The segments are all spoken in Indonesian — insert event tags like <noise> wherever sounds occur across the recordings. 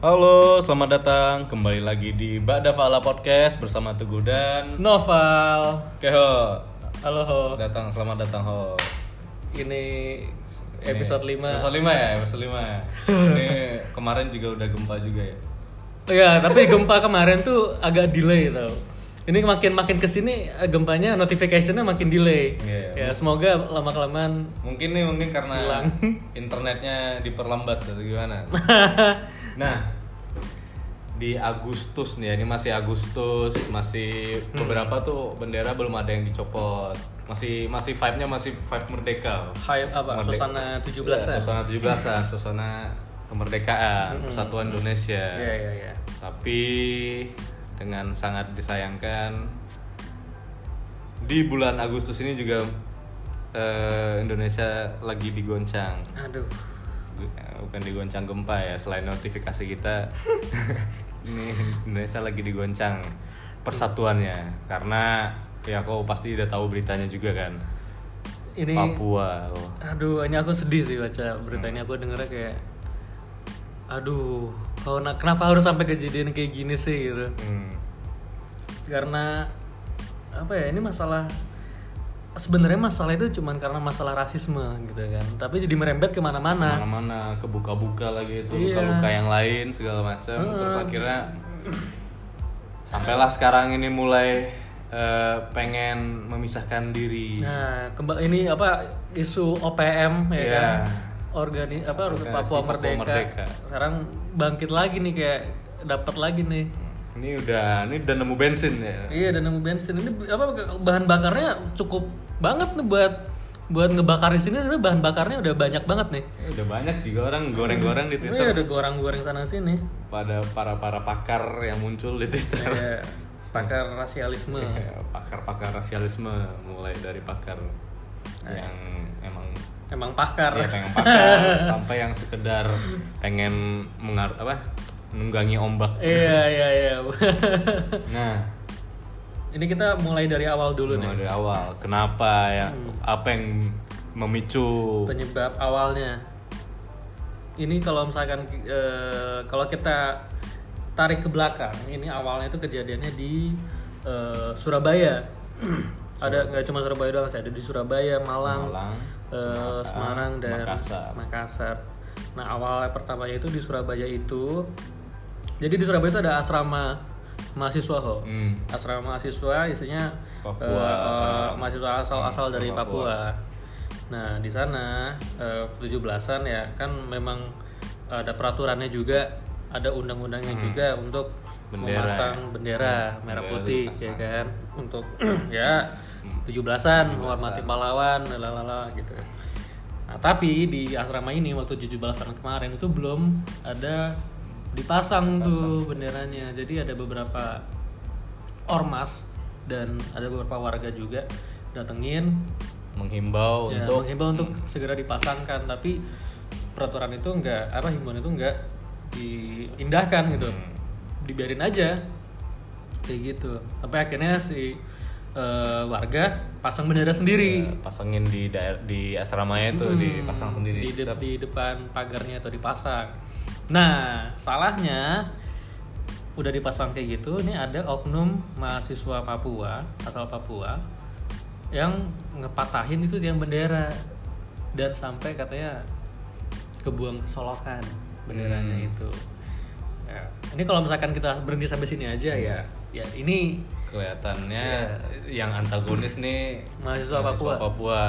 Halo, selamat datang kembali lagi di Ba'da Fa'ala Podcast bersama Teguh dan Noval. Keho. Halo Ho. Datang, selamat datang Ho. Ini episode 5. Episode 5 ya, episode 5. <laughs> Ini kemarin juga udah gempa juga ya. Ya, tapi gempa kemarin tuh agak delay tau. Ini makin makin ke sini eh, gempanya notificationnya makin delay. Iya. Ya semoga lama kelamaan. Mungkin nih mungkin karena Hilang. <laughs> internetnya diperlambat atau gimana. <laughs> Nah, di Agustus nih ya, ini masih Agustus, masih beberapa tuh bendera belum ada yang dicopot. Masih masih vibe-nya masih vibe merdeka. Hype apa? Merdeka. Suasana 17-an. Iya, Suasana 17-an, suasana kemerdekaan, persatuan Indonesia. Iya, iya, iya. Tapi dengan sangat disayangkan di bulan Agustus ini juga eh, Indonesia lagi digoncang. Aduh. Bukan digoncang gempa ya, selain notifikasi kita <laughs> ini Indonesia lagi digoncang persatuannya karena ya kau pasti udah tahu beritanya juga kan. Ini Papua. Oh. Aduh, ini aku sedih sih baca berita ini aku dengernya kayak aduh, kalau na- kenapa harus sampai kejadian kayak gini sih gitu. Hmm. karena apa ya ini masalah sebenarnya masalah itu cuman karena masalah rasisme gitu kan tapi jadi merembet ke mana-mana Mana-mana kebuka-buka lagi itu Iya. luka-luka yang lain segala macam. Terus akhirnya sampailah sekarang ini mulai eh, pengen memisahkan diri. nah kembali ini apa isu OPM ya Iya. kan organi apa Organisasi Papua Papua Merdeka. Merdeka. sekarang bangkit lagi nih kayak dapat lagi nih Ini udah ini udah nemu bensin ya. iya dan nemu bensin ini apa bahan bakarnya cukup banget nih buat buat ngebakar di sini sebenarnya bahan bakarnya udah banyak banget nih Eh, udah banyak juga orang goreng-goreng di Iya Twitter udah goreng-goreng sana sini pada para para pakar yang muncul di Twitter. Kayak pakar rasialisme. Ya, Pakar-pakar rasialisme mulai dari pakar Nah. yang emang Emang pakar. ya pengen pakar <laughs> sampai yang sekedar pengen mengar apa menunggangi ombak. Iya iya iya. <laughs> Nah, Ini kita mulai dari awal dulu mulai nih. dari awal kenapa ya apa yang memicu Penyebab awalnya. Ini kalau misalkan eh, kalau kita tarik ke belakang, ini awalnya itu kejadiannya di eh, Surabaya. <clears throat> ada nggak cuma Surabaya doang, sih, ada di Surabaya, Malang, Malang, eh, Semarang dan Makassar. Makassar. Nah awalnya pertamanya itu di Surabaya itu, jadi di Surabaya itu ada asrama mahasiswa ho. Hmm. Asrama mahasiswa isinya Papua. eh, mahasiswa asal asal Hmm, dari Papua. Papua. Nah di sana eh, 17-an ya kan memang ada peraturannya juga, ada undang-undangnya juga untuk Hmm. Bendera memasang ya. bendera Hmm, merah bendera putih ya kan untuk <clears throat> ya 17-an menghormati pahlawan lalala gitu. Nah, tapi di asrama ini waktu 17-an kemarin itu belum ada dipasang tuh benderanya. Jadi ada beberapa ormas dan ada beberapa warga juga datengin. Menghimbau ya, untuk menghimbau untuk segera dipasangkan. Tapi peraturan itu enggak apa himbauan itu enggak diindahkan gitu. Hmm. dibiarin aja. Kayak gitu. Sampai akhirnya si eh, warga pasang bendera sendiri. Ya, pasangin di daer di asramanya itu Hmm, dipasang sendiri. di, de- di depan pagarnya atau dipasang nah salahnya udah dipasang kayak gitu ini ada oknum mahasiswa Papua asal Papua yang ngepatahin itu tiang bendera dan sampai katanya kebuang kesolokan benderanya Hmm. itu ya. ini kalau misalkan kita berhenti sampai sini aja ya ya ini Kelihatannya yang antagonis nih Iya. Mahasiswa Papua. Papua.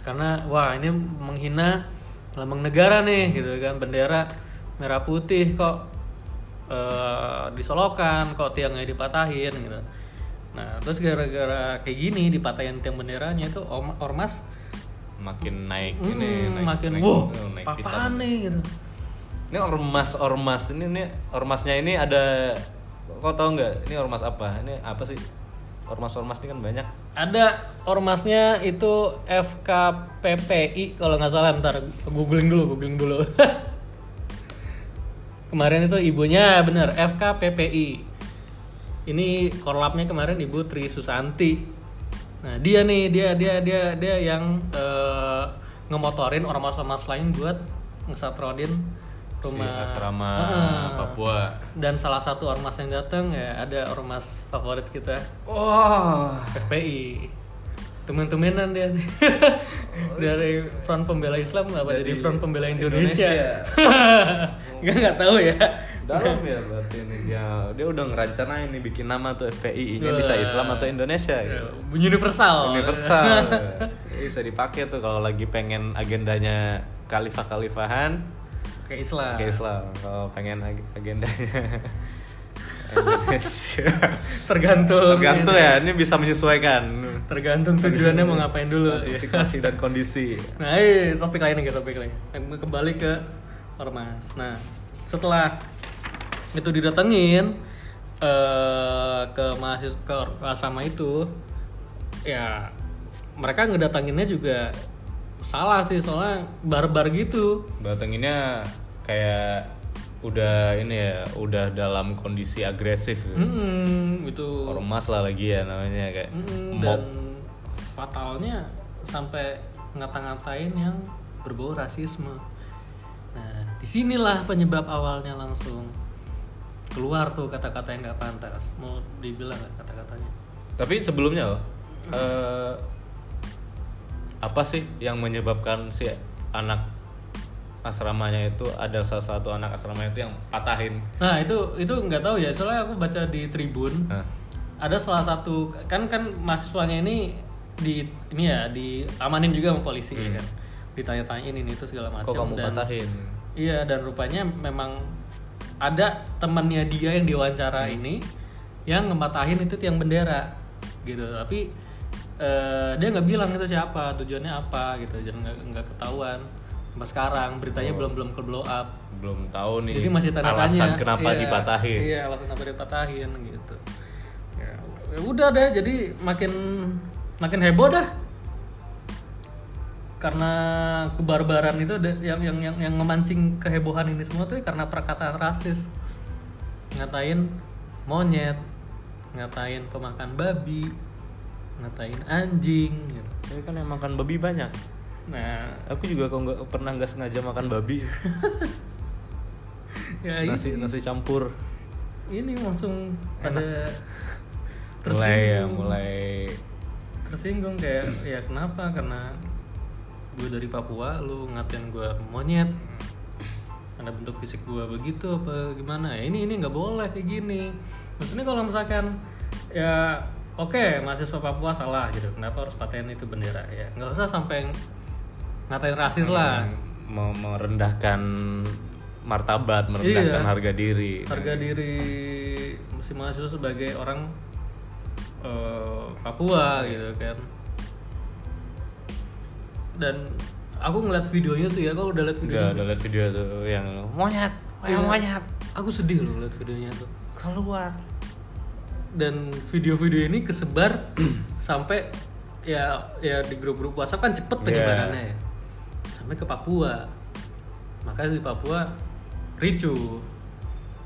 karena wah ini menghina lambang negara nih gitu kan bendera merah putih kok eh, disolokan kok tiangnya dipatahin gitu nah terus gara-gara kayak gini dipatahin tiang benderanya itu ormas Makin naik hmm, ini naik, makin naik, wow naik apaan pitam. nih gitu Ini ormas ormas ini nih ormasnya ini ada kau tahu nggak ini ormas apa? Ini apa sih? Ormas-ormas ini kan banyak. ada ormasnya itu FKPPI kalau nggak salah ntar googling dulu googling dulu. <laughs> Kemarin itu ibunya bener FKPPI ini korlapnya kemarin ibu Tri Susanti. Nah dia nih dia dia dia dia yang eh, ngemotorin ormas-ormas lain buat ngesatronin rumah asrama Heeh. Papua. dan salah satu ormas yang datang ya ada ormas favorit kita Wah. FPI temen-temenan dia nih. <laughs> dari Front Pembela Islam apa jadi Dari Front Pembela Indonesia, Indonesia. <laughs> nggak nggak tahu ya Dalam ya berarti ini dia dia udah ngerencanain nih bikin nama tuh FPI. Nya bisa. Islam atau Indonesia. Ya, gitu. universal Universal. Jadi <laughs> bisa dipakai tuh kalau lagi pengen agendanya khalifah khalifahan kayak Islam ke Islam. Kalau pengen ag- agendanya <laughs> tergantung Tergantung ya, ini bisa menyesuaikan tergantung tujuannya mau ngapain dulu ya. situasi dan kondisi. Nah, ini topik lain nih, topik lain. Kembali ke ormas. Nah, setelah itu didatengin eh ke mahasiswa ke ke asrama itu, ya mereka ngedatanginnya juga salah sih soalnya barbar gitu. Datanginnya kayak udah ini ya, udah dalam kondisi agresif. gitu. Hmm, itu Ormas lah lagi ya namanya kayak Mm, mob. dan fatalnya sampai ngata-ngatain yang berbau rasisme. Nah, di sinilah penyebab awalnya langsung keluar tuh kata-kata yang nggak pantas. Mau dibilang nggak kata-katanya? Tapi sebelumnya loh, eh, apa sih yang menyebabkan si anak asramanya itu ada salah satu anak asramanya itu yang patahin? Nah, itu itu nggak tahu ya. Soalnya aku baca di Tribun Nah, ada salah satu kan kan mahasiswanya ini di ini ya diamanin juga sama polisi ya kan. Ditanya-tanyain ini itu segala macam Hmm. kok kamu dan patahin? Iya dan rupanya memang ada temannya dia yang diwawancara Hmm. ini yang ngematahin itu tiang bendera gitu tapi eh, dia nggak bilang itu siapa tujuannya apa gitu jadi nggak nggak ketahuan sampai sekarang beritanya belum belum ke blow up Belum tahu nih jadi masih tanda Oh. alasan tanya kenapa Iya, dipatahin. iya alasan kenapa dipatahin gitu ya, ya udah deh jadi makin makin heboh dah karena kebarbaran itu ada yang yang yang yang memancing kehebohan ini semua tuh karena perkataan rasis ngatain monyet ngatain pemakan babi ngatain anjing gitu. Ini kan yang makan babi banyak. Nah. Aku juga kok nggak pernah nggak sengaja makan babi. <laughs> ya nasi ini, nasi campur. ini langsung pada <laughs> Mulai ya, mulai. Tersinggung kayak ya kenapa? Karena gue dari Papua lu ngatain gue monyet. Karena bentuk fisik gue begitu apa gimana? Ya ini ini nggak boleh kayak gini. Maksudnya kalau misalkan ya oke mahasiswa Papua salah gitu. Kenapa harus paten itu bendera? Ya nggak usah sampai ngatain rasis lah mau merendahkan martabat, merendahkan Iya. harga diri. harga diri si mahasiswa sebagai orang eh, Papua gitu kan dan aku ngeliat videonya tuh ya kalau udah liat Udah, videonya udah liat video tuh yang monyet, Iya. yang monyet aku sedih loh liat videonya tuh keluar. dan video-video ini kesebar <clears throat> sampai ya ya di grup-grup WhatsApp kan cepet Iya. penyebarannya ya sampai ke Papua. Makanya di Papua ricu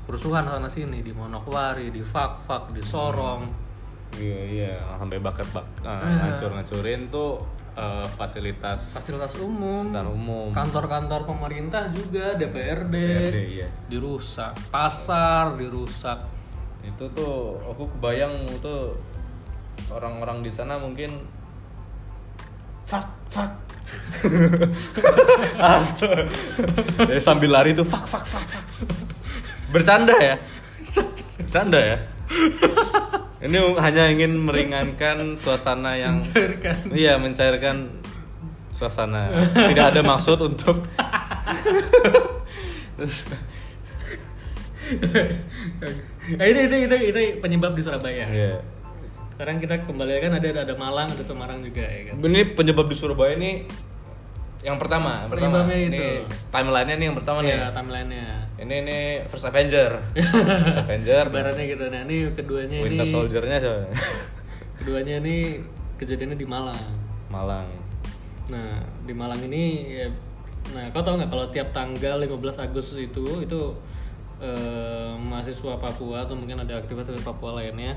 kerusuhan sana sini di Monokwari di Fak-Fak di Sorong. Iya, iya, sampai bakar bak, ah, Iya. ngancur-ngancurin tuh eh, fasilitas fasilitas umum. Umum. kantor-kantor pemerintah juga DPRD DPRD, iya. dirusak pasar dirusak. Itu tuh aku kebayang tuh orang-orang di sana mungkin fuck fuck Jadi sambil lari tuh fuck fuck fuck fuck. Bercanda ya? Bercanda ya? Ini hanya ingin meringankan suasana yang Mencairkan. Iya, mencairkan suasana. Tidak ada maksud untuk itu, itu itu itu penyebab di Surabaya Iya. Sekarang kita kembali kan ada ada Malang ada Semarang juga ya kan Ini penyebab di Surabaya ini yang pertama, yang pertama. Ini itu. timelinenya nih yang pertama nih. ya timelinenya Ini ini First Avenger. First Avenger. Lebarannya gitu nah ini keduanya ini Winter Soldier-nya siapa? keduanya ini kejadiannya di Malang Malang. Nah, di Malang ini ya, nah kau tahu nggak kalau tiap tanggal 15 Agustus itu itu eh, mahasiswa Papua atau mungkin ada aktivitas dari Papua lainnya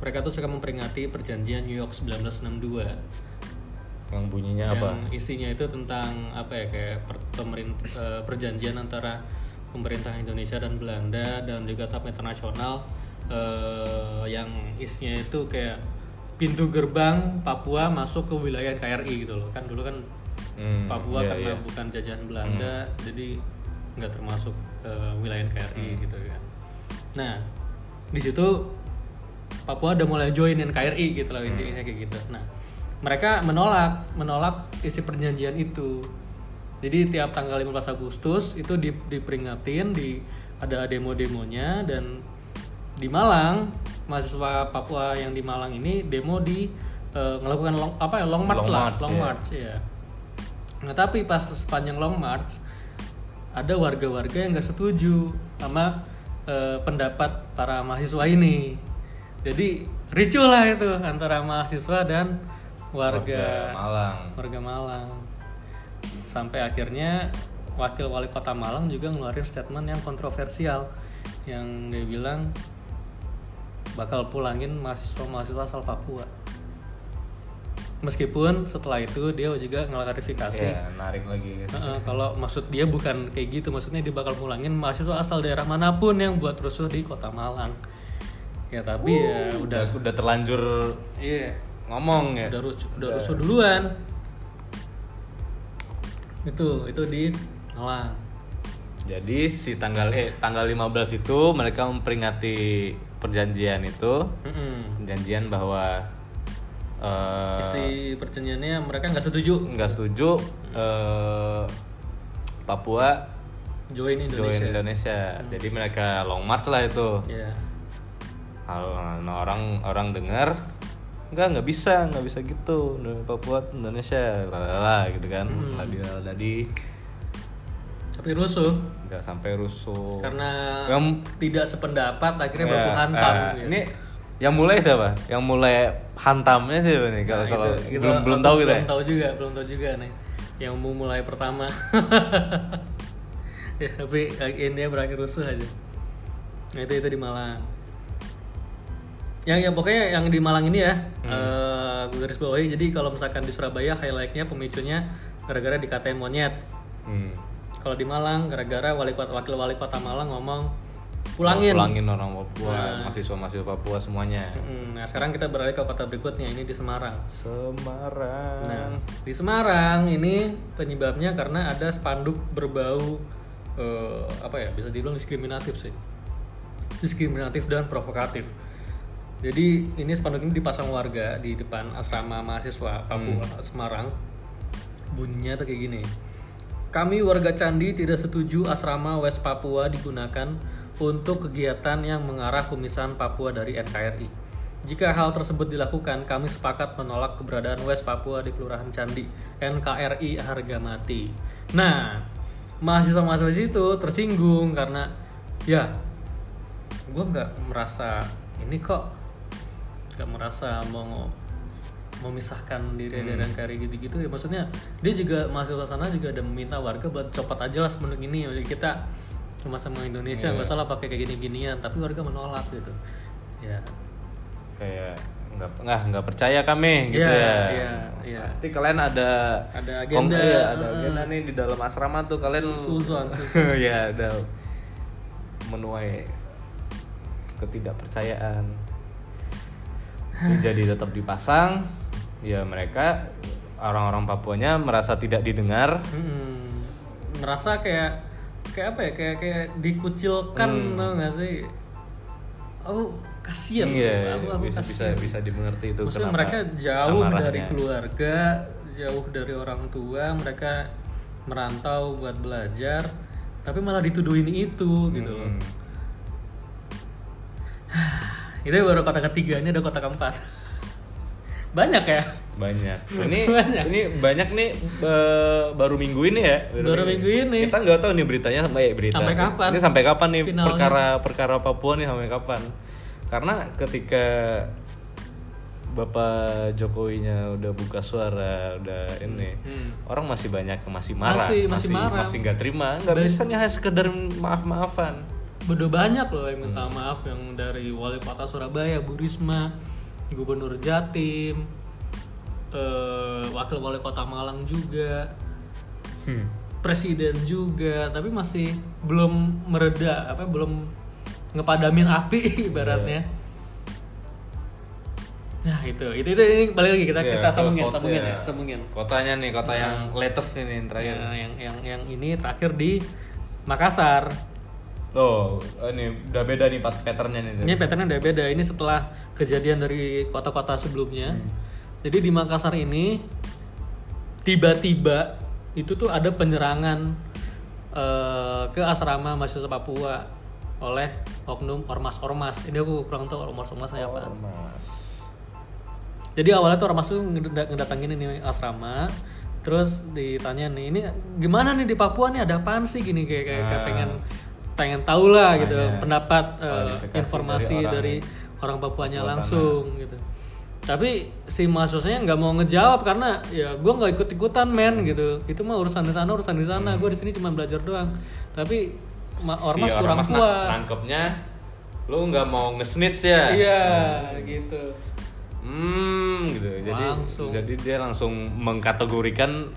mereka tuh suka memperingati perjanjian New York 1962 yang bunyinya apa? yang isinya itu tentang apa ya kayak per, pemerintah eh, perjanjian antara pemerintah Indonesia dan Belanda dan juga tahap internasional eh, yang isinya itu kayak pintu gerbang Papua masuk ke wilayah KRI gitu loh. Kan dulu kan Hmm, Papua iya, karena iya. bukan jajahan Belanda jadi nggak termasuk eh, wilayah KRI Hmm. gitu kan. Nah di situ Papua udah mulai joinin KRI gitu loh intinya kayak gitu. Nah, mereka menolak menolak isi perjanjian itu. Jadi tiap tanggal 15 Agustus itu di, diperingatin di ada demo-demonya dan di Malang mahasiswa Papua yang di Malang ini demo di eh, melakukan long, apa ya long march Long lah, march, long iya. march ya. Nah, tapi pas sepanjang long march ada warga-warga yang nggak setuju sama eh, pendapat para mahasiswa ini. Jadi ricuh lah itu antara mahasiswa dan warga Malang warga Malang. Sampai akhirnya wakil wali kota Malang juga ngeluarin statement yang kontroversial yang dia bilang bakal pulangin mahasiswa-mahasiswa asal Papua. Meskipun setelah itu dia juga ngeklarifikasi ya narik lagi gitu. Heeh, kalau maksud dia bukan kayak gitu, maksudnya dia bakal pulangin mahasiswa asal daerah mana pun yang buat rusuh di kota Malang. Ya tapi ya udah, udah udah terlanjur iya, ngomong ya udah rusuh, udah rusuh duluan. Itu itu di Malang. jadi si tanggal eh tanggal 15 itu mereka memperingati perjanjian itu Mm-mm. perjanjian bahwa eh Isi perjanjiannya mereka nggak setuju nggak setuju eh Papua join join Indonesia. Indonesia. Jadi mereka long march lah itu. Ya. Kalau nah, orang orang dengar nggak nggak bisa nggak bisa gitu Papua Indonesia lalala gitu kan Hmm. ladi ladi Tapi rusuh. Nggak sampai rusuh. Karena Yang- tidak sependapat akhirnya Ya, baku hantam. eh, gitu. ini yang mulai siapa? Yang mulai hantamnya siapa nih? Kalau Nah, kalau itu- itu belum aku belum tahu gitu ya? belum tahu juga belum tahu juga nih. Yang mau mulai pertama. <laughs> Ya tapi ini berakhir rusuh aja. Nah itu itu di Malang yang yang pokoknya yang di Malang ini ya Hmm. eh, gue garis bawahi jadi kalau misalkan di Surabaya highlightnya pemicunya gara-gara dikatain monyet Hmm. kalau di Malang gara-gara wali kota wakil wali kota Malang ngomong pulangin pulangin orang Papua Nah. mahasiswa mahasiswa Papua semuanya Mm, nah sekarang kita beralih ke kota berikutnya ini di Semarang Semarang Nah, di Semarang ini penyebabnya karena ada spanduk berbau eh, apa ya bisa dibilang diskriminatif sih, diskriminatif dan provokatif. Jadi ini spanduk ini dipasang warga di depan asrama mahasiswa Papua Semarang. Bunyinya tuh kayak gini. Kami warga Candi tidak setuju asrama West Papua digunakan untuk kegiatan yang mengarah pemisahan Papua dari NKRI. Jika hal tersebut dilakukan, kami sepakat menolak keberadaan West Papua di Kelurahan Candi, NKRI harga mati. Nah, mahasiswa-mahasiswa situ tersinggung karena ya, gue nggak merasa ini kok nggak merasa mau memisahkan diri dari NKRI gitu-gitu ya. Maksudnya dia juga mahasiswa sana juga ada meminta warga buat copot aja lah semenuk ini. Maksudnya kita sama-sama Indonesia nggak salah pakai kayak gini-ginian. Tapi warga menolak gitu. Ya. Kayak nggak nggak nggak percaya kami gitu Iya, ya. iya, iya. pasti kalian ada Ada agenda, iya, ada agenda nih di dalam asrama tuh. Kalian Suzon, <laughs> ya ada menuai ketidakpercayaan jadi tetap dipasang ya mereka orang-orang Papuanya merasa tidak didengar Mm-mm. merasa kayak kayak apa ya kayak kayak dikucilkan tau gak sih aku kasihan iya aku, aku bisa bisa kasihan. bisa dimengerti itu maksudnya kenapa mereka jauh amarahnya. dari keluarga jauh dari orang tua mereka merantau buat belajar tapi malah dituduhin itu gitu loh Hmm. Itu baru kota ketiga ini ada kota keempat banyak ya banyak <laughs> ini Banyak. ini banyak nih eh, baru minggu ini ya Baru minggu ini. kita nggak tahu nih beritanya sampai berita Sampai kapan? ini sampai kapan nih Finalnya. perkara perkara Papua nih sampai kapan karena ketika Bapak Jokowinya udah buka suara, udah ini Hmm. orang masih banyak yang masih marah, Masih- masih marah. masih nggak terima, nggak bisa nih hanya sekedar maaf-maafan. Udah banyak loh yang minta Hmm. maaf yang dari wali kota Surabaya, Bu Risma, Gubernur Jatim, eh, wakil wali kota Malang juga Hmm. presiden juga tapi masih belum mereda apa belum ngepadamin api <laughs> ibaratnya nah itu itu itu ini balik lagi kita Iya, kita sambungin kota- sambungin ya iya. sambungin Kotanya nih, kota Nah. yang latest ini yang terakhir. Ya, yang yang yang ini terakhir di Makassar Oh, ini udah beda nih pat patternnya nih. ini patternnya udah beda ini setelah kejadian dari kota-kota sebelumnya Hmm. jadi di Makassar ini tiba-tiba itu tuh ada penyerangan eh, ke asrama mahasiswa Papua oleh oknum ormas-ormas ini aku kurang tahu ormas-ormasnya apa Oh, Mas. jadi awalnya tuh ormas tuh ngeda- ngedatangin ini asrama terus ditanya nih ini gimana nih di Papua nih ada apaan sih gini kayak kayak, kayak Ah. pengen pengen tahu lah gitu Tanya pendapat kualifikasi informasi dari dari orang orang, Papuanya Papua sana. langsung gitu tapi si mahasiswanya nggak mau ngejawab karena ya gue nggak ikut ikutan men gitu itu mah urusan di sana urusan di sana gue di sini cuma belajar doang tapi ma- ormas Hmm. Si kurang ormas puas Nangkepnya lu nggak mau nge-snitch ya? iya gitu Hmm, gitu. Jadi Langsung. jadi dia langsung mengkategorikan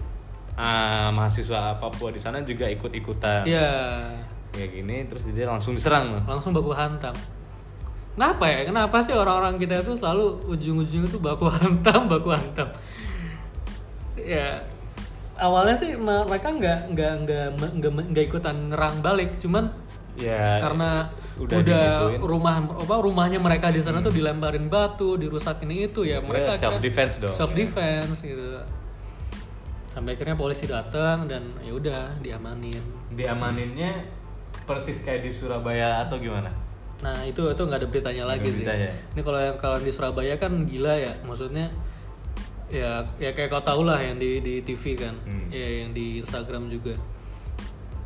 ah, mahasiswa Papua di sana juga ikut-ikutan. iya Kayak gini terus dia langsung diserang. loh. langsung baku hantam. Kenapa ya? Kenapa sih orang-orang kita itu selalu ujung-ujungnya tuh baku <laughs> hantam, baku hantam? Ya awalnya sih mereka nggak nggak nggak nggak ikutan nyerang balik, cuman Ya karena udah udah, rumah apa rumahnya mereka di sana tuh dilemparin batu, dirusakin itu ya mereka self defense dong. self defense gitu. Sampai akhirnya polisi datang dan ya udah diamanin. Diamaninnya persis kayak di Surabaya atau gimana? Nah itu itu nggak ada beritanya lagi ada sih. beritanya. Ini kalau yang kalau di Surabaya kan gila ya, maksudnya ya ya kayak kau tau lah yang di di TV kan, Hmm. ya yang di Instagram juga,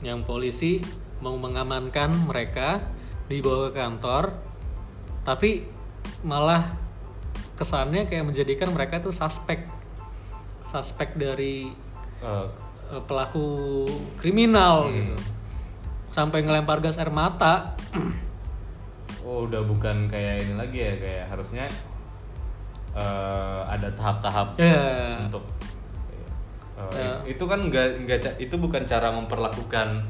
yang polisi mau mengamankan mereka dibawa ke kantor, tapi malah kesannya kayak menjadikan mereka tuh suspek, suspek dari eh, pelaku kriminal Hmm. gitu, sampai ngelempar gas air mata. oh udah bukan kayak ini lagi ya kayak harusnya eh, ada tahap-tahap Ya. untuk eh, Ya. itu kan nggak nggak itu bukan cara memperlakukan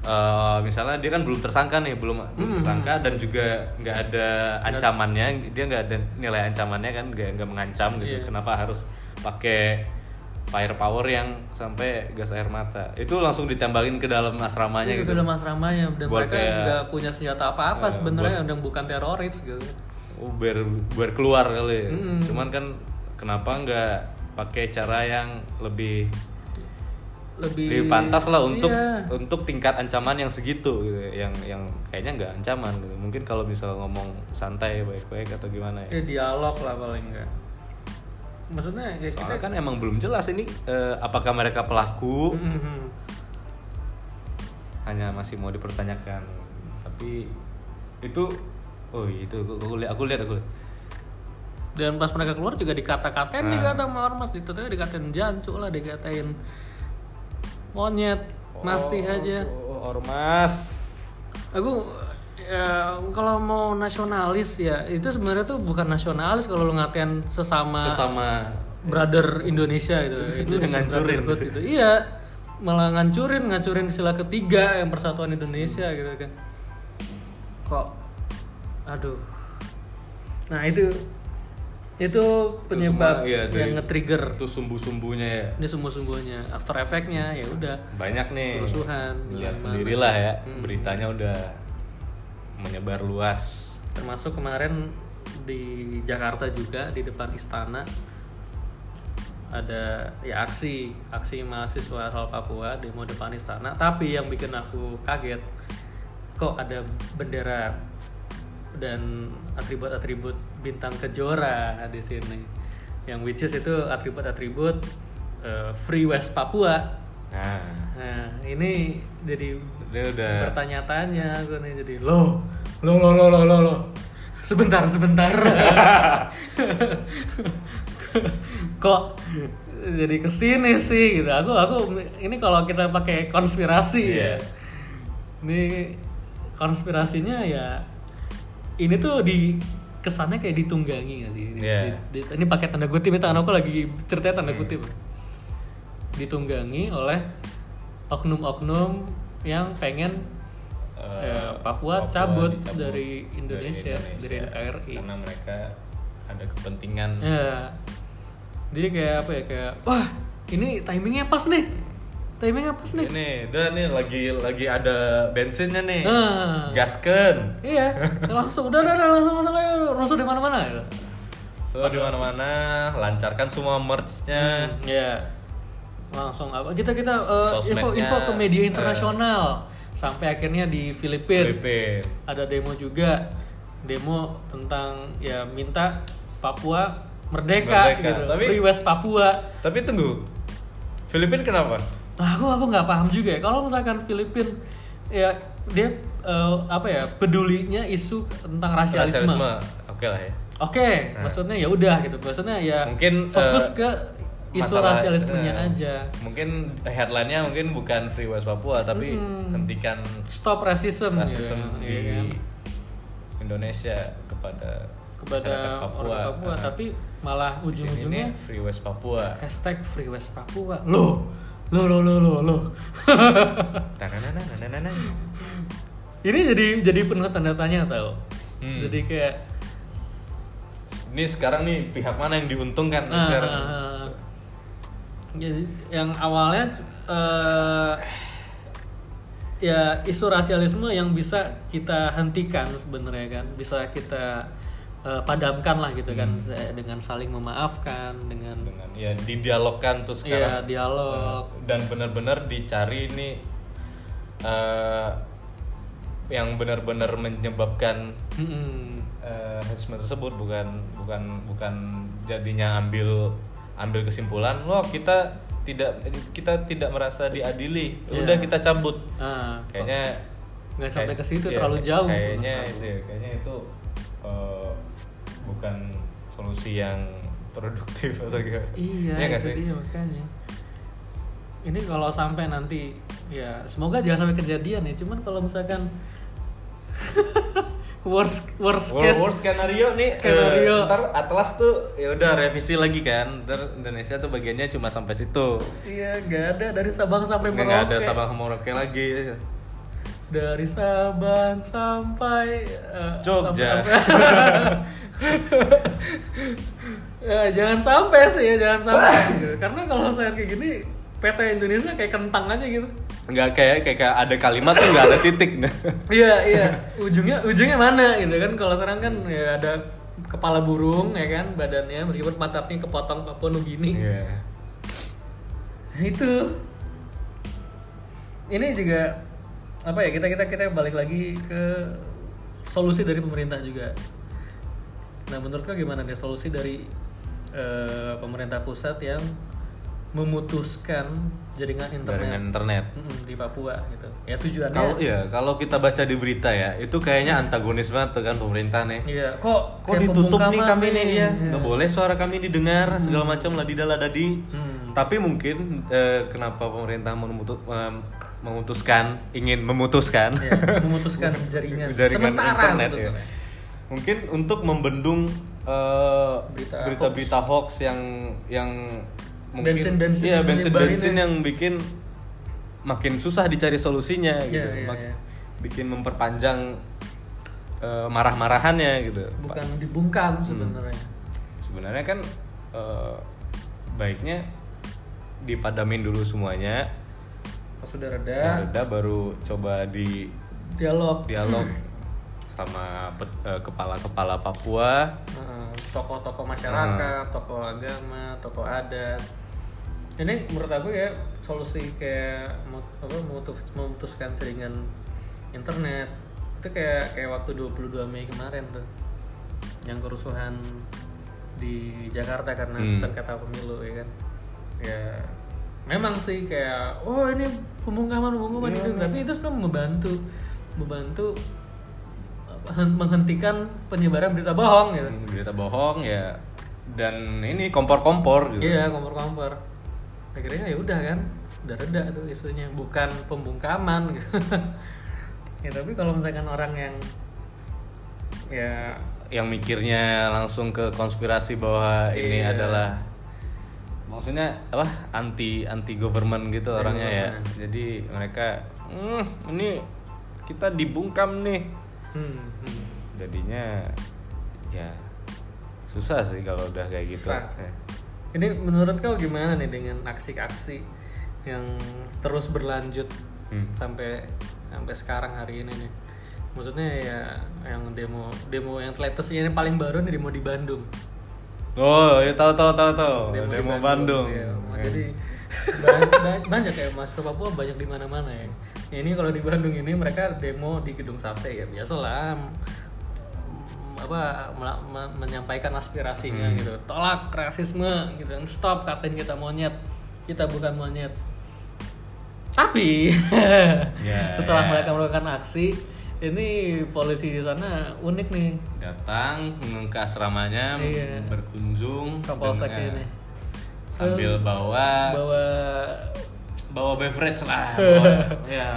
eh, misalnya dia kan belum tersangka nih belum belum tersangka dan juga nggak ada ancamannya dia nggak ada nilai ancamannya kan nggak nggak mengancam gitu Iya. kenapa harus pakai firepower yang sampai gas air mata itu langsung ditembakin ke dalam asramanya Iya, gitu ke dalam asramanya dan Buat mereka nggak punya senjata apa-apa Eh, sebenarnya dan bukan teroris gitu. Oh, biar biar keluar kali. ya. Mm-mm. Cuman kan kenapa nggak pakai cara yang lebih Lebih lebih pantas lah untuk Iya. untuk tingkat ancaman yang segitu gitu. Yang yang kayaknya nggak ancaman gitu. Mungkin kalau misal ngomong santai baik-baik atau gimana ya. Ya, dialog lah paling enggak. Maksudnya ya kita Soalnya kan emang belum jelas ini eh, apakah mereka pelaku Mhm. hanya masih mau dipertanyakan. Tapi itu oh itu aku, lihat aku lihat aku lihat. dan pas mereka keluar juga dikata-katain Nah. dikata sama ormas itu tuh dikatain jancuk lah dikatain monyet masih Oh, aja oh, ormas. aku ya, kalau mau nasionalis ya itu sebenarnya tuh bukan nasionalis kalau lu ngatain sesama Sesama. brother Indonesia gitu. <laughs> Indonesia Ngancurin. Brotherhood gitu. Iya malah ngancurin ngancurin sila ketiga yang persatuan Indonesia gitu kan. Kok aduh. Nah itu itu penyebab semua, iya, dari- yang nge-trigger. itu sumbu-sumbunya ya. ini sumbu-sumbunya. After efeknya ya udah. Banyak nih. Kerusuhan, lihat sendirilah ya Hmm. beritanya udah menyebar luas. Termasuk kemarin di Jakarta juga di depan istana ada ya aksi aksi mahasiswa asal Papua demo depan istana. Tapi yang bikin aku kaget kok ada bendera dan atribut-atribut bintang kejora di sini. Yang which is itu atribut-atribut eh, Free West Papua. Nah. Nah ini jadi dia udah bertanya-tanya aku nih jadi lo lo lo lo lo lo lo sebentar sebentar <laughs> kok jadi ke sini sih gitu aku aku ini kalau kita pakai konspirasi ya Iya. ini konspirasinya ya ini tuh di kesannya kayak ditunggangi gak sih? Iya. di- di- ini pakai tanda kutip itu aku lagi ceritanya tanda kutip. Ditunggangi oleh oknum-oknum yang pengen Eh, Ya, Papua cabut dicabut dari Indonesia, dari NKRI. karena mereka ada kepentingan Ya. Jadi kayak apa ya kayak wah ini timingnya pas nih, timingnya pas nih. ini udah nih lagi lagi ada bensinnya nih Ah. gasken Iya, langsung udah udah, udah, langsung langsung ayo rusuh di mana-mana. gitu. so di mana mana lancarkan semua merchnya Hmm, Iya. Langsung apa? Kita kita uh, info info ke media internasional sampai akhirnya di Filipina Filipin ada demo juga demo tentang ya minta Papua merdeka, Merdeka. gitu. Tapi- Free West Papua. tapi tunggu Filipin kenapa Nah, aku aku nggak paham juga ya. Kalau misalkan Filipina ya dia eh, apa ya pedulinya isu tentang rasialisme. Rasialisme. oke lah ya Oke, Nah. maksudnya ya udah gitu. Maksudnya ya Mungkin, fokus eh, ke isu rasialismenya eh, aja. mungkin headline-nya mungkin bukan Free West Papua tapi Mm-mm. hentikan Stop racism, rasisme gitu, di ya kan? Indonesia kepada kepada Papua, orang Papua, Nah, tapi malah ujung-ujungnya Free West Papua hashtag Free West Papua. Loh, loh, loh, loh, loh, loh. Tanananananana. Ini jadi jadi penuh tanda tanya tau. Hmm. Jadi kayak ini sekarang nih pihak mana yang diuntungkan nih ah, sekarang. Jadi, yang awalnya eh, ya isu rasialisme yang bisa kita hentikan sebenarnya kan, bisa kita eh, padamkan lah gitu kan. Hmm. Dengan saling memaafkan dengan dengan ya didialogkan tuh ya sekarang. dialog. dan benar-benar dicari ini eh, yang benar-benar menyebabkan eh, rasisme tersebut. Bukan bukan bukan jadinya ambil ambil kesimpulan loh kita tidak kita tidak merasa diadili Iya. udah kita cabut Ah, kayaknya nggak sampai kayak- ke situ, iya, terlalu jauh. kayaknya itu ya, kayaknya itu eh, bukan solusi yang produktif <laughs> atau gimana Iya, Iya nggak itu sih dia makanya. Ini kalau sampai nanti ya semoga jangan sampai kejadian ya. Cuman kalau misalkan <laughs> worst worst Worst, case worst skenario nih Skenario. eh, ntar Atlas tuh ya udah revisi lagi kan ntar Indonesia tuh bagiannya cuma sampai situ Iya, nggak ada dari Sabang sampai Merauke. nggak ada Sabang sama Merauke lagi Dari Sabang sampai eh, Jogja. sampai- ya, <laughs> jangan sampai sih ya, jangan sampai. gitu. <laughs> Karena kalau saya kayak gini, PT Indonesia kayak kentang aja gitu. nggak kayak kayak kayak ada kalimat tuh nggak ada titik. Nah <laughs> Iya iya. Ujungnya ujungnya mana gitu kan? Kalau sekarang kan ya ada kepala burung ya kan badannya meskipun pantatnya kepotong Papua Nugini Iya. Nah, itu. Ini juga apa ya kita kita kita balik lagi ke solusi dari pemerintah juga. Nah menurut kau gimana nih solusi dari eh, pemerintah pusat yang memutuskan jaringan internet. Jaringan internet. Di Papua gitu. Ya tujuannya. Kalau iya kalau kita baca di berita ya itu kayaknya antagonis banget tuh kan pemerintah nih. Iya, kok kok ditutup nih kami nih? ya nggak boleh suara kami didengar segala macam ladida ladadi Hmm. tapi mungkin eh, kenapa pemerintah memutu- mem- memutuskan ingin memutuskan? Iya, memutuskan <laughs> jaringan, jaringan sementara internet ya. mungkin untuk membendung eh, Berita berita-berita hoax. yang yang mungkin Bensin-bensin iya bensin nyebarin bensin ya. yang bikin makin susah dicari solusinya Iya, gitu iya, Mak- iya. bikin memperpanjang eh, marah-marahannya gitu bukan dibungkam sebenarnya. sebenarnya kan eh, baiknya dipadamin dulu semuanya Pas sudah ya reda, udah baru coba di dialog. dialog <laughs> sama eh, kepala-kepala Papua Heeh, tokoh-tokoh masyarakat, tokoh agama, tokoh adat. Ini menurut aku ya solusi kayak mau- apa memutus, memutuskan jaringan internet itu kayak kayak waktu 22 Mei kemarin tuh yang kerusuhan di Jakarta karena Hmm. sengketa pemilu ya kan ya memang sih kayak oh ini pembungkaman pembungkaman Iya, itu tapi itu sebenarnya membantu membantu menghentikan penyebaran berita bohong gitu. Berita bohong ya. Dan ini kompor-kompor gitu. Iya, kompor-kompor. Akhirnya ya udah kan, udah reda tuh isunya, bukan pembungkaman <laughs> gitu. ya tapi kalau misalkan orang yang ya yang mikirnya langsung ke konspirasi bahwa ini Iya. adalah maksudnya apa? Anti anti government gitu orangnya ya. Jadi mereka "Hmm, ini kita dibungkam nih Hmm, hmm. jadinya ya susah sih kalau udah kayak gitu Susah. Ini menurut kau gimana nih dengan aksi-aksi yang terus berlanjut Hmm. sampai sampai sekarang hari ini nih? Maksudnya ya yang demo demo yang latest ini paling baru nih demo di Bandung. oh ya tahu tahu tahu tahu di demo Bandung, Iya, Eh. Jadi ba- ba- banyak ya Mas Papua banyak di mana-mana ya. Ya, Ini kalau di Bandung ini mereka demo di gedung sate ya biasalah apa menyampaikan aspirasinya Hmm. gitu. Tolak rasisme gitu. Stop katain kita monyet. Kita bukan monyet. Tapi Ya, <laughs> setelah ya. mereka melakukan aksi ini polisi di sana unik nih datang ke asramanya Iya. berkunjung Kapolsek dengan- ini. Sambil Eh, bawa bawa bawa beverage lah <laughs> bawa, ya.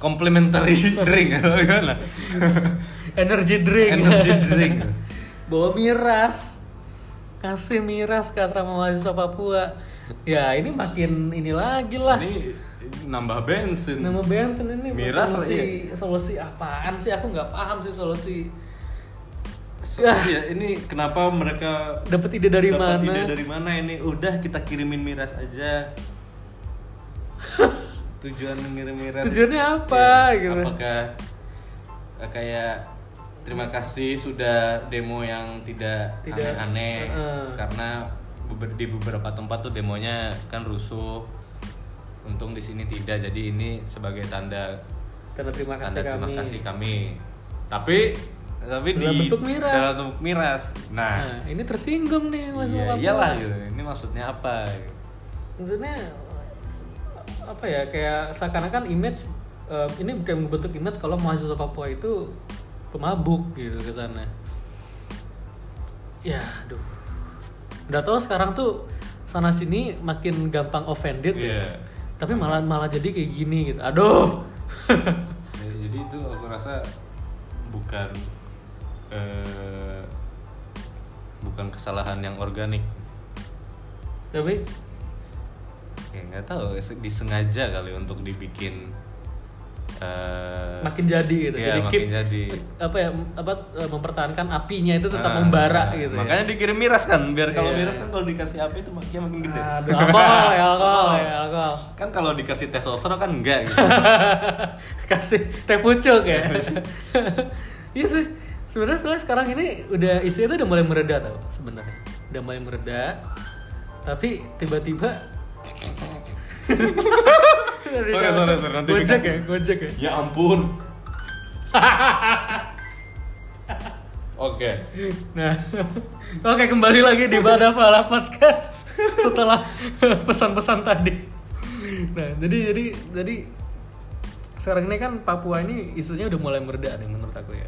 Complimentary <laughs> drink atau gimana? Energy drink. Energy drink. <laughs> Bawa miras. Kasih miras ke asrama mahasiswa Papua. Ya ini makin ini lagi lah. Ini nambah bensin. Nama bensin ini. Miras solusi solusi apaan sih? Aku nggak paham sih solusi So, ya, ini kenapa mereka dapat ide dari dapat mana? ide dari mana ini? Udah kita kirimin miras aja. <laughs> Tujuan ngirim miras. Tujuannya apa Ya, gitu? apakah eh, kayak terima kasih sudah demo yang tidak Tidak, aneh-aneh? Heeh. karena di beberapa tempat tuh demonya kan rusuh. Untung di sini tidak. Jadi ini sebagai tanda karena terima kasih tanda terima kami. kasih kami. Tapi tapi Dalam di bentuk miras. dalam bentuk miras. Nah, nah ini tersinggung nih mas iya, iyalah gitu. Ini maksudnya apa? Maksudnya apa ya kayak seakan-akan image eh, ini bukan membentuk image kalau mahasiswa Papua itu pemabuk gitu ke sana. Ya aduh. Udah tahu sekarang tuh sana sini makin gampang offended Iya. ya tapi malah malah jadi kayak gini gitu. Aduh. <laughs> Ya, jadi itu aku rasa bukan eh, bukan kesalahan yang organik tapi ya nggak tahu disengaja kali untuk dibikin eh, makin jadi gitu Iya, jadi makin keep- jadi. apa ya apa eh, mempertahankan apinya itu tetap ah, membara ah, gitu ya. makanya dikirim miras kan biar kalau Iya. miras kan kalau dikasih api itu makin makin gede Aduh, alkohol ya, <laughs> alkohol ya, alkohol. kan kalau dikasih testosteron kan enggak gitu <laughs> Kasih teh pucuk ya. <laughs> Iya sih. Sebenarnya soalnya sekarang ini udah isi itu udah mulai mereda tau sebenarnya. Udah mulai mereda. Tapi tiba-tiba <laughs> Sorry, sorry, sorry, nanti Gojek ya, gojek ya. ya ampun <laughs> oke Nah, <laughs> oke kembali lagi di Badafala Podcast setelah pesan-pesan tadi. Nah, jadi jadi jadi sekarang ini kan Papua ini isunya udah mulai mereda nih menurut aku ya.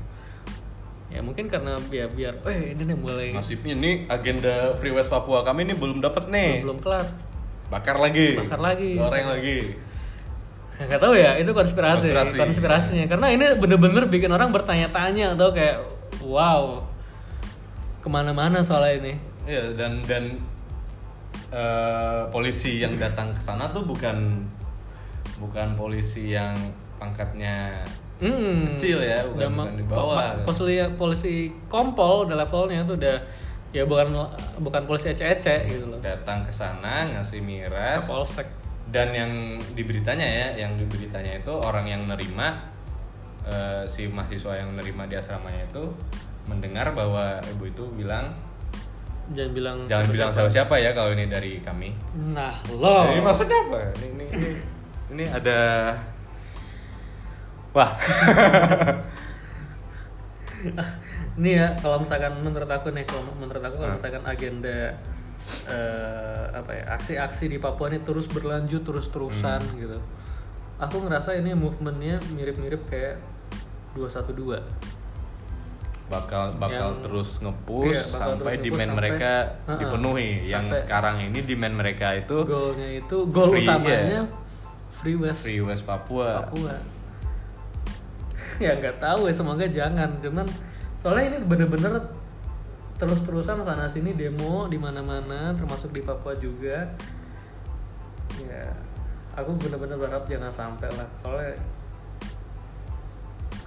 Ya mungkin karena biar biar, eh ini nih mulai nasibnya nih agenda Free West Papua kami ini belum dapat nih belum kelar. bakar lagi Bakar lagi. goreng lagi Ya, Nggak tahu ya, itu konspirasi, Konspirasi. konspirasinya. Karena ini bener-bener bikin orang bertanya-tanya atau kayak, wow, ke mana-mana soal ini. Iya dan dan eh, polisi yang datang ke sana tuh bukan bukan polisi yang pangkatnya Hmm. Kecil ya, bukan- Udah bukan di bawah. Polisi polisi kompol udah levelnya tuh udah ya bukan bukan polisi ece-ece gitu loh. datang ke sana ngasih miras Kapolsek. dan yang di beritanya ya yang di beritanya itu orang yang nerima eh, si mahasiswa yang nerima di asramanya itu mendengar bahwa ibu itu bilang Jangan bilang jangan bilang siapa-siapa ya kalau ini dari kami Nah, lo. Ini maksudnya apa? Ini ini, ini, ini ada Wah, <laughs> Nih ya, kalau misalkan menurut aku nih, kalau menurut aku kalau Hmm. misalkan agenda eh, apa ya aksi-aksi di Papua ini terus berlanjut terus-terusan Hmm. gitu. Aku ngerasa ini movementnya mirip-mirip kayak 212 bakal bakal Yang- terus nge-push Iya, bakal sampai terus demand sampai- mereka Heeh. dipenuhi. Yang Sampai- sekarang ini demand mereka itu goalnya itu goal Free, utamanya iya. Free West Free West Papua. Papua. Ya nggak tahu ya semoga jangan. Cuman soalnya ini bener-bener terus-terusan sana sini demo di mana-mana termasuk di Papua juga. Ya aku bener-bener berharap jangan sampai lah. Soalnya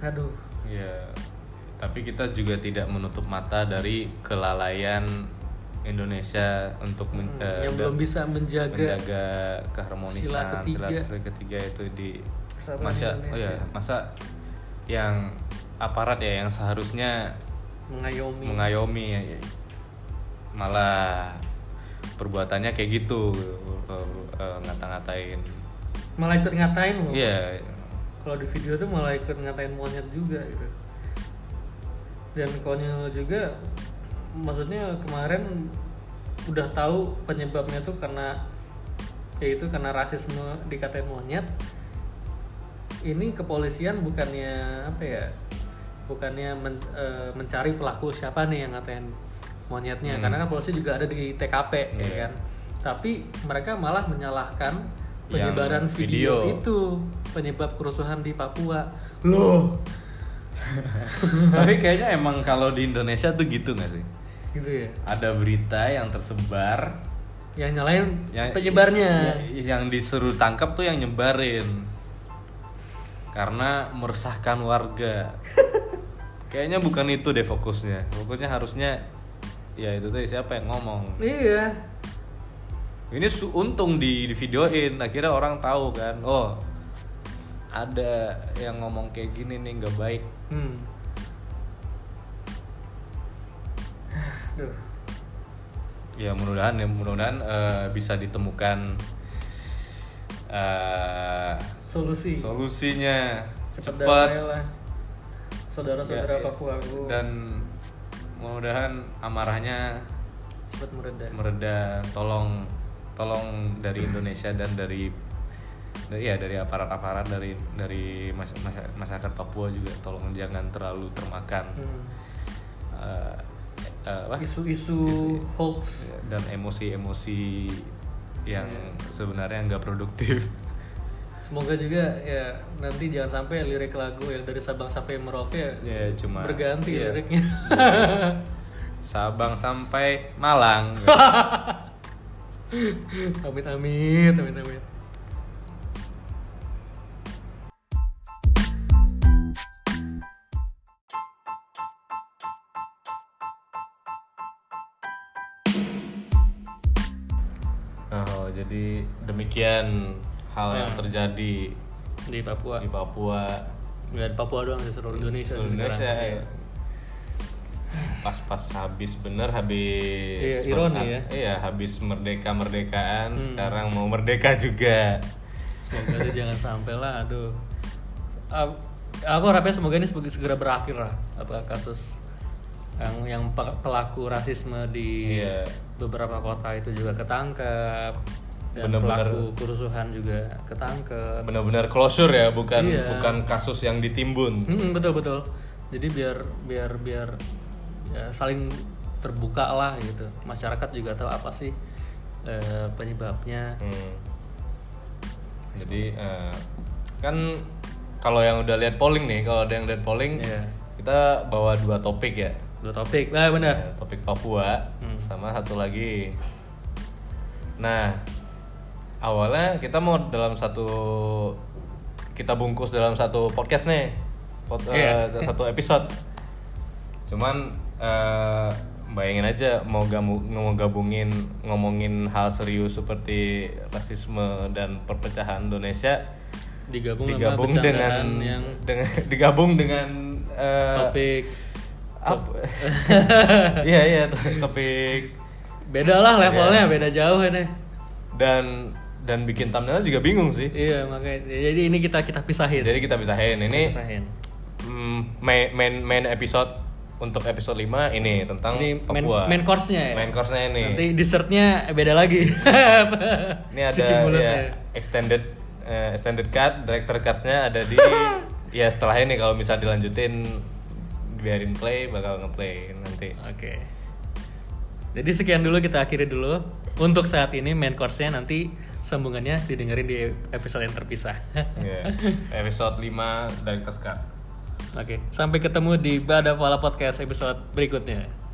aduh. Ya, tapi kita juga tidak menutup mata dari kelalaian Indonesia untuk men- hmm, eh, yang belum bisa menjaga menjaga keharmonisan sila ketiga. sila ketiga itu di masa oh ya masa yang aparat ya yang seharusnya mengayomi. mengayomi ya, ya, malah perbuatannya kayak gitu eh, ngata-ngatain. Malah ikut ngatain loh. Iya. Kalau di video tuh malah ikut ngatain monyet juga gitu. Dan konyol juga maksudnya kemarin udah tahu penyebabnya tuh karena yaitu karena rasisme dikatain monyet ini kepolisian bukannya apa ya? Bukannya men- eh, mencari pelaku siapa nih yang ngatain monyetnya? Hmm. karena kan polisi juga ada di TKP ya Iya. kan? Tapi mereka malah menyalahkan Yang penyebaran video, video. itu. Penyebab kerusuhan di Papua. Loh. <laughs> Tapi kayaknya emang kalau di Indonesia tuh gitu nggak sih? Gitu ya? Ada berita yang tersebar. Yang nyalain yang penyebarnya. ya- yang disuruh tangkap tuh yang nyebarin karena meresahkan warga. <laughs> Kayaknya bukan itu deh fokusnya. Fokusnya harusnya ya itu tadi siapa yang ngomong? Iya. Ini untung di, di videoin akhirnya orang tahu kan oh ada yang ngomong kayak gini nih nggak baik. Hmm. Duh. ya mudah-mudahan ya mudah-mudahan eh, bisa ditemukan eh, solusi. Solusinya. Cepat. Saudara-saudara Ya, Papua aku. Dan mudah-mudahan amarahnya cepat mereda mereda tolong tolong dari Indonesia dan dari dari ya dari aparat-aparat dari dari mas- mas- masyarakat Papua juga tolong jangan terlalu termakan Hmm. apa? isu-isu hoax. dan emosi-emosi yang Iya. sebenarnya nggak produktif semoga juga ya nanti jangan sampai lirik lagu yang dari Sabang sampai Merauke ya ya cuma berganti iya. liriknya. Sabang sampai Malang. <laughs> Amit amit amit amit. Oh jadi demikian hal yang Ya. terjadi di Papua di Papua nggak di Papua doang di seluruh Indonesia Indonesia sekarang. ya. pas-pas habis bener habis Iya, ironi ya. iya habis merdeka merdekaan Hmm. sekarang mau merdeka juga semoga itu jangan sampai lah aduh Ah, aku harapnya semoga ini segera berakhir lah apa kasus yang yang pe- pelaku rasisme di Iya. beberapa kota itu juga ketangkep dan Bener-bener- pelaku kerusuhan juga ketangkep benar-benar closure ya bukan Iya. bukan kasus yang ditimbun Hmm, betul betul jadi biar biar biar ya, saling terbuka lah gitu masyarakat juga tahu apa sih eh, penyebabnya Hmm. Jadi eh, kan kalau yang udah lihat polling nih, kalau ada yang lihat polling, Iya. kita bawa dua topik ya. dua topik nah benar Eh, topik Papua Hmm. sama satu lagi. Nah, awalnya kita mau dalam satu kita bungkus dalam satu podcast nih, Pod- Iya. eh, satu <laughs> episode. Cuman eh, bayangin aja mau gamu, mau gabungin ngomongin hal serius seperti rasisme dan perpecahan Indonesia digabung, digabung dengan yang dengan <laughs> digabung dengan eh, topik apa? <laughs> Iya iya to- topik beda lah levelnya Iya. beda jauh ini dan dan bikin thumbnail juga bingung sih. iya makanya jadi ini kita kita pisahin Jadi kita pisahin Kita ini pisahin mm, main main main episode untuk episode 5 ini tentang ini main, Papua. main course-nya ya Main course-nya ini. nanti dessertnya beda lagi <laughs> ini ada mulutnya. ya, extended eh, extended cut, director cuts-nya ada di <laughs> ya setelah ini kalau bisa dilanjutin biarin play bakal ngeplay nanti. Oke. Jadi sekian dulu kita akhiri dulu. Untuk saat ini main course-nya nanti sambungannya didengerin di episode yang terpisah. <laughs> Iya. Episode 5 director's cut. Oke, sampai ketemu di Bada Fala Podcast episode berikutnya.